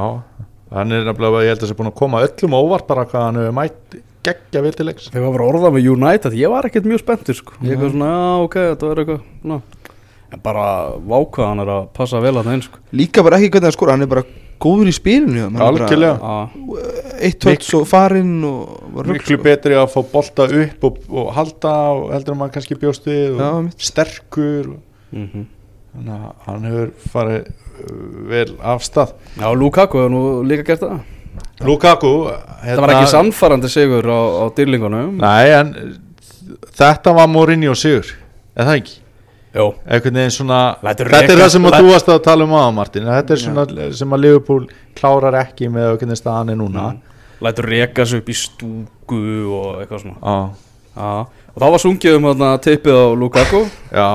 hann er nefnilega, ég held að það er búin að koma öllum á óvart bara hvað hann hefur mætt geggja vel til leiks. Þegar var orðað með United, ég var ekkert mjög spenntur sko. Ég eitthvað svona, já ok, þetta var eitthvað bara vákvað hann er að passa vel að það einn sko. líka bara ekki hvernig hann skora, hann er bara góður í spilinu hann er bara Algjörlega. Eitt töts og farinn og Miklu betri að fá bolta upp og, og halda og heldur að maður kannski bjóst við og Já, sterkur og, mm þannig að hann hefur farið uh, vel af stað. já Lukaku hefur nú líka gert það Lukaku, Það var ekki sannfarandi sigur á, á dýrlingunum Nei, en þetta var Mourinho sigur, er það ekki? Svona þetta reka- er það sem að þú varst að tala um aða Martin. Þetta er svona sem að Liverpool klárar ekki með hvernig staðan er núna. Lætur reka sig upp í stúku og eitthvað svona. Já, Já, og þá var sungið um tippið á Lukaku. Já,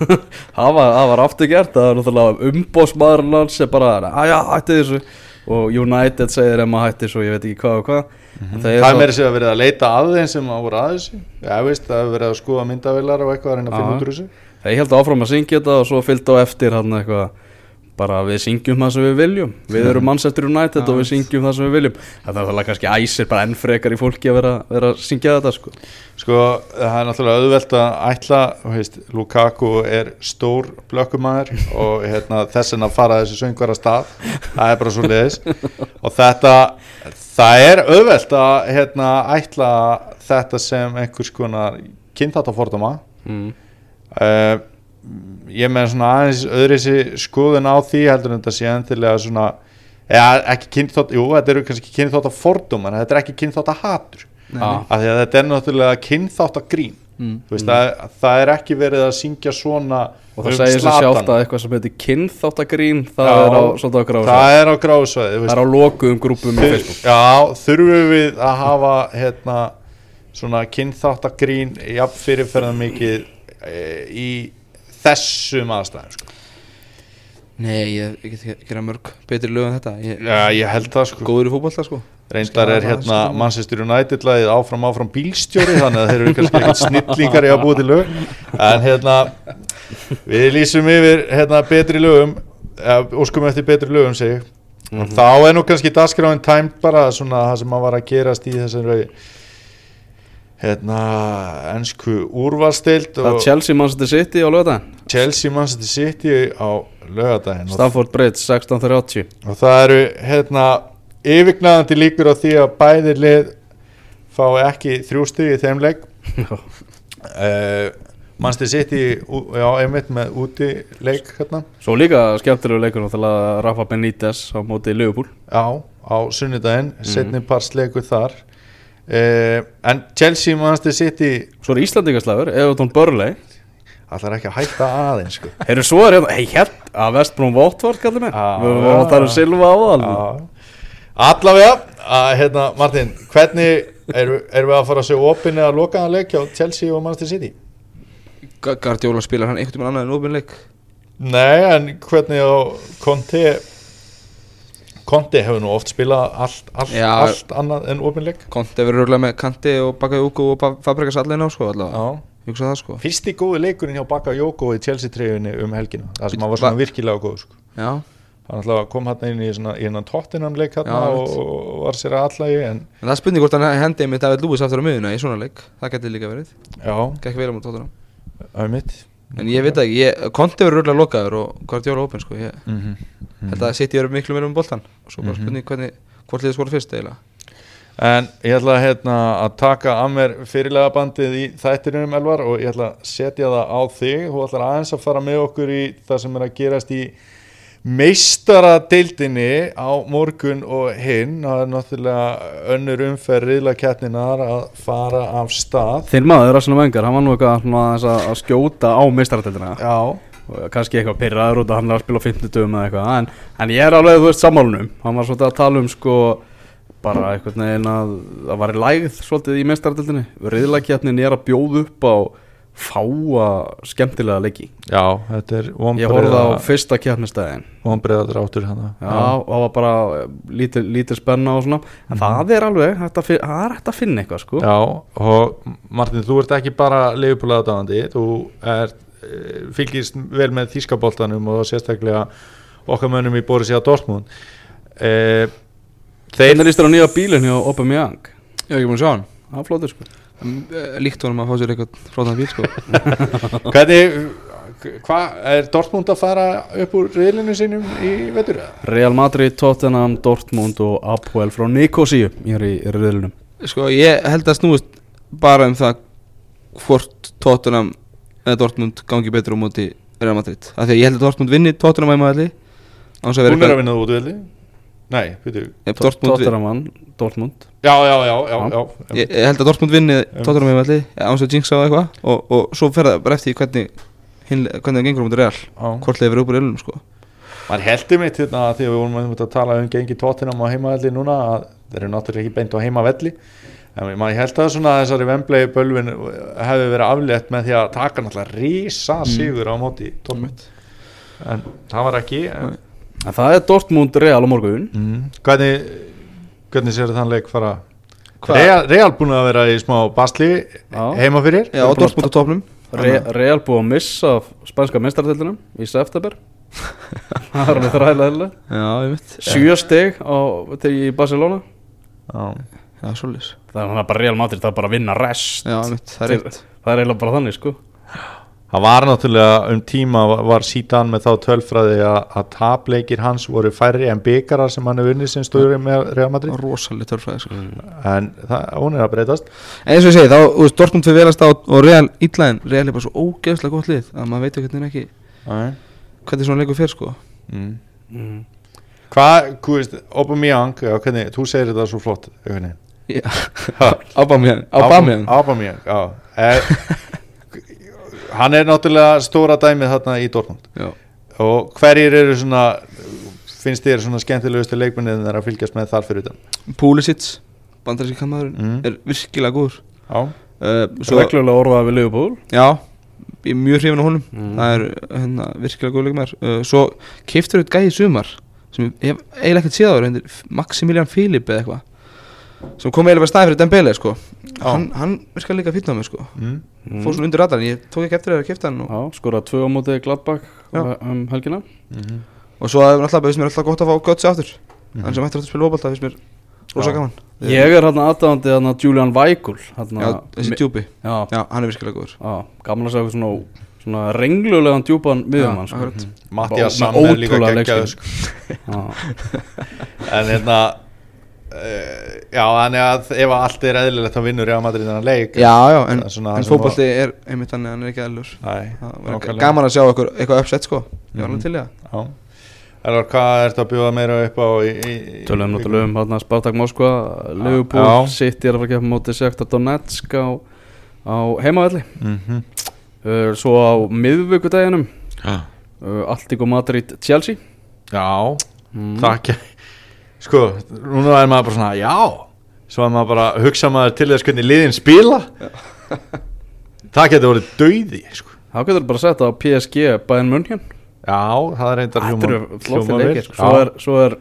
það, var, það var aftur gert, það var náttúrulega umbósmaðurinn hans sem bara, að já, hætti þessu. Og United segir maður hætti og ég veit ekki hvað og hvað. Mm það er meira sér að verið að leita að þeim sem að voru að þessu. Já, veist, það hefur verið að skoða myndavilar og eitthvað að reyna að finna Já. út úr þessu Þeir held áfram að syngja þetta og svo fylgdi á eftir hann eitthvað bara við syngjum það sem við viljum. Við erum Manchester United og við syngjum það sem við viljum. Þetta er það kannski æsir bara enn frekar í fólki að vera, vera að syngja þetta sko. Sko, það er náttúrulega auðvelt að ætla, þú veist, Lukaku er stór blökkumæður og hérna, þess vegna fara þessi söngvara stað. Það er bara svo leiðis og þetta, það er auðvelt að hérna, ætla þetta sem einhvers konar kynþáttafordama mm. Uh, ég er með svona aðeins öðrisi skoðun á því heldur en þetta sé endilega svona eða ekki kynþátt, jú þetta eru kannski kynþáttafordum en þetta er ekki kynþáttahatur Nei, Ah. af því að þetta er náttúrulega kynþáttagrín Mm. Þú veist, það, það er ekki verið að syngja svona og það segir sér sjálft að eitthvað sem heitir kynþáttagrín það Já, er á á það er á gráðsvæði það er á lokuðum grúpum á Facebook. Já, þurfum við að hafa hérna svona kynþáttagrín jafn fyrirferðan mikið í þessum aðstæðum sko. Nei, ég, ég get ekki gera mörg betri lög en þetta ég, Já, ég held það sko góður í fótbolta sko Reyndar er hérna. Manchester United lagið áfram áfram bílstjóri þannig að þeir eru kannski ekkert snillíkar í að búa til lög en hérna við lýsum yfir hérna betri lögum eða, óskum eftir betri lögum segi ég. og þá er nú kannski dagskráin tæmt bara svona það sem að var að gerast í þessari hérna ennsku úrvalstild það er Chelsea Manchester City á lögðan Chelsea Manchester City á lögadaginn og, Stamford Bridge 1630 og það eru hérna yfirgnæðandi líkur á því að bæði lið fái ekki þrjú stig í þeim leik. Uh, Manchester City já, einmitt með úti leik hérna. Svo líka skemmtilegu leikur Rafa Benítez á móti Liverpool. Já, á sunnudaginn, mm. setni parsleikur þar uh, En Chelsea Manchester City svo er Íslandingaslagur Everton Burnley ætlar ekki að hætta aðeins sko. Heyrðu svo er hérna, hei hérna að Vestbrún Votvort kallar mér Já, Við vorum að tala um. Silva á það Já. Allavega, að, hérna, Martin, hvernig erum er við að fara að sjá opinni að lokaðan leik hjá Chelsea og Manchester City? Ga- Guardiola spilar hann einhvern veginn annað en ofinleik Nei, en hvernig á Conte Conte hefur nú oft spilað allt, allt, Já. allt annað en opinleik Konti verður röglega með Kanti og Bakayoko og Fabregas allir ná sko allavega. Það sko. Fyrsti góði leikurinn hjá Bakayoko í Chelsea treyjunni um helgina. Það sem var svona virkilega góð sko. Hann alltaf kom hann inn í svona, í hennan tóttinam leik hann Já, og, og var sér að allagi en En það spurning hvort hann hendi með David Lewis aftur á miðuna í svona leik. Það getur líka verið. Gekk vel á mútið tóttunum það er mitt En ég veit ekki, Konti verður röglega lokaður og Guardiola open sko Ég mm -hmm. held að City verður miklu meira um boltan Og svo bara Mhm. spurning hvernig, hvort liðið skora fyrst eiginlega En ég ætla hérna, að taka að mér fyrirlega bandið í þættinum Elvar og ég ætla að setja það á þig þú ætlar aðeins að fara með okkur í það sem er að gerast í meistaradeildinni á morgun og hinn. Það er náttúrulega önnur umferð riðlakettninar að fara af stað. Þinn maður, Rassinu Vengar, hann var nú eitthvað að, skjóta á meistarateldina Já, og kannski eitthvað pyrraður út að hann er að spila á 50 dögum eða eitthvað en, en ég er alveg, þú veist, sammálunum hann var svolítið að tala um sko bara einhvern veginn að það var lægð svolítið í meistarateldinni riðlakjarnin er að bjóða upp á fáa skemmtilega leiki. Já þetta er ég horfði á fyrsta kjarnistæðin vonbreiða dráttur hann Já, það var bara lítið, lítið spenna og svona. En það er alveg, það er hægt að finna eitthvað sko. Já, og Martin, þú ert ekki bara leifupúlaðadáðandi, þú er, eh, fylgist vel með þýskaboltanum og sérstaklega okkar mönnum í Borussia Dortmund. E, Þeir Hvernig líst þér á nýja bílinn hjá Aubameyang? Já, ég að sjá hann. Það er flótur sko Líkt honum að fá sér eitthvað flótan bíl sko. Hvernig, hvað, er Dortmund að fara upp úr riðlinu sínum í vetur? Real Madrid, Tottenham, Dortmund og Apoel frá Nikosíu er í riðlunum Sko, ég held að snúist bara um það hvort Tottenham eða Dortmund gangi betur á móti Real Madrid. Af því að ég held að Dortmund vinni Tottenham að vera Hún er að vinna út velli? Nei, veitu Dortmund vi- Tottenham vann, Dortmund. Já, já, já, já, já, ég, ég held að Dortmund vinni Tottenham heimaðalli án þess að jinxa á eitthvað og, og svo fer það bara eftir hvernig hvernig það gengur á móti Real já. hvort leiði verið upp úr reilunum sko. Man heldur mitt hérna því að við vorum að tala um gengi tóttinam á heimavelli núna að þeir eru náttúrulega ekki beint á heimavelli. En maður held að svona þessari Wembley bölvin hefði verið aflétt með því að taka náttúrulega rísa sigur á móti Dortmund. En það var ekki en, En það er Dortmund Real á morgun. Mm, hvernig, hvernig sér þann leik fara? Real, Real búin að vera í smá basli Já. heima fyrir? Já, Dortmund á topnum Re Real búið að missa spænska meistartildinum í september. Það er alveg þræðilega Sjö stig á, til í Barcelona. Já. Já, svolítið Það er bara Real Madrid, það er bara að vinna rest. Já, veit, það er eitt Það er eiginlega bara þannig sko Það var náttúrulega um tíma var- sítan með þá tölfræði að, að tapleikir hans voru færri en byggarar sem hann er unnið sem stóður með Real Madrid. Rosalega törfræði sko. En það, hún er að breytast. En eins og ég segi, þá, þú veist, Dortmund fyrir velast á og Real ítlaðin, Real er bara svo ógeðslega gott lið að maður veit ekki ekki Nei. hvernig svona leikur fyrir sko. Mm. mm. Hvað, þú veist, Aubameyang já, hvernig, þú segir þetta svo flott hvernig? Ha, Ábamiðan Ábamiðan Aubameyang, já. Eh, hann er náttúrulega stóra dæmið þarna í Dortmund. Já, og hverjir eru svona finnst þér svona skemmtilegustu leikmennið þeir að fylgjast með þar fyrir utan? Pulisic, bandaríski kammaðurinn mm. er virkilega góður. Já, uh, Svo reglulega orðað við Liverpool. Já, ég er mjög hrifin á honum. Mm. Það er hérna, virkilega góð leikmaður. Uh, Svo keiftur við gæði sumar sem ég hef eiginlega ekkert séð áður hendur Maximilian Philip eða eitthvað sem kom eiginlega bara staði fyrir Dembele sko hann, hann virkilega líka á mig sko. Mm. mm. fór svona undir radarinn, ég tók ekki eftir að kefta hann og, Já, skorað tvö á móti Gladbach Já. um helgina. Mm og svo er alltaf, alltaf gott að fá Götze aftur. Mhm. hann sem ættir að spila óbalta, finnst mér rosa gaman. Ég er hérna aðdáðandi hérna Julian Weigl þessi djúpi, Já, já, hann er virkilega góður. Gaman að segja svona, svona renglulegan djúpan miðjumann Já, sko. Mattias Með Sam er líka geggjaður sko. En hérna já, þannig að ef allt er eðlilegt þá vinnur Real Madrid þennan leik. Já, já, en, er en fótbolti er einmitt þannig að hann er ekki aðlur Nei, Það nákvæmlega. gaman að sjá eitthvað, eitthvað uppsett sko. Ég var alveg Mhm. til það. Já. Elvar, hvað ertu að bjóða meira upp á í, í, í, Tölum náttúrulega um hérna Spartak Moskva Liverpool, Já. City er að fara að gefa móti Sekta Donetsk á, á heimavelli. Mm -hmm. uh, Svo á miðvikudeginum Já, uh, Alltíko Madrid Chelsea. Já. Mm. takk Sko, núna er maður bara svona, já Svo er maður bara að hugsa maður til þess hvernig liðin spila Það getur verið dauði sko. Þá getur bara að setja á PSG Bayern München Já, það er hljómar vel. leikir sko. Svo er, svo er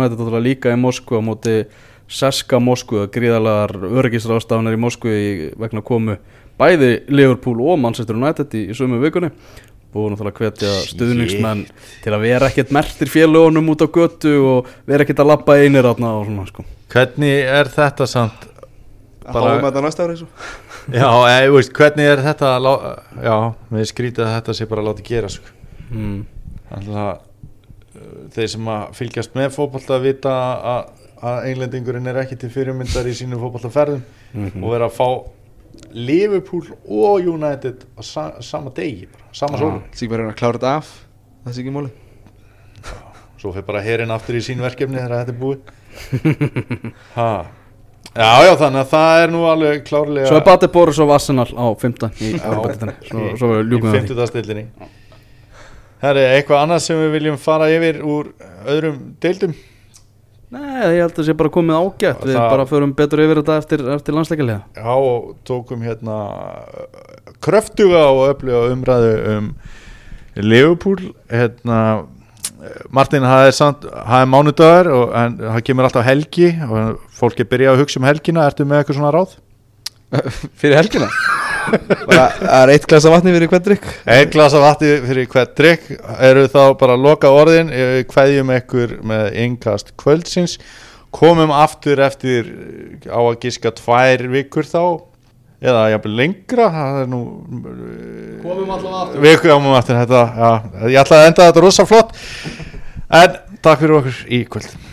United náttúrulega líka í Moskva á móti Seska Moskva gríðalegar öryggisráðstafnir í Moskva vegna komu bæði Liverpool og Manchester United í, í sömu vikunni búið náttúrulega að hvetja stuðningsmenn til að vera ekkert mertir félagunum út á götu og vera ekkert að labba einir átna og svona sko Hvernig er þetta samt Bara- Háum þetta næsta ári svo Já, eða, veist, hvernig er þetta að lá- Já, við skrítið að þetta sé bara að láta gera sko. mm. Þannig að þeir sem að fylgjast með fótbolta vita að, að englendingurinn er ekki til fyrirmyndar í sínum fótboltaferðum Mhm. og vera að fá Liverpool og United á sa sama degi, bara, sama sólu Sýk bara að klára þetta af Það sé ekki máli. Svo fyrir bara herinn aftur í sín verkefni þegar þetta er búið. Ha. Já, já, þannig að það er nú alveg klárlega Svo er Bati Boris og Arsenal á 15 í 50. stildinni Herri, eitthvað annað sem við viljum fara yfir úr öðrum deildum Nei, ég held að það sé bara komið ágætt. Við Það- bara förum betur yfir þetta eftir, eftir landsleikaliða. Já, og tókum hérna uh, kröftuga og öfluga umræðu um Liverpool. Hérna Martin, það er, er mánudagur og en, það kemur alltaf helgi og fólk er byrjað að hugsa um helgina. Ertu með eitthvað svona ráð? Fyrir helgina Það er eitt glasa vatni fyrir hvern drikk Einn glasa vatni fyrir hvert drikk eru þá bara að loka orðin hverjum ekkur með yngast kvöldsins. Komum aftur eftir eh, á að giska tvær vikur þá eða jafnvel lengra það er nú Komum allavega aftur. við komum aftur þetta já, ég ætla að enda þetta rosa flott. En takk fyrir okkur í kvöld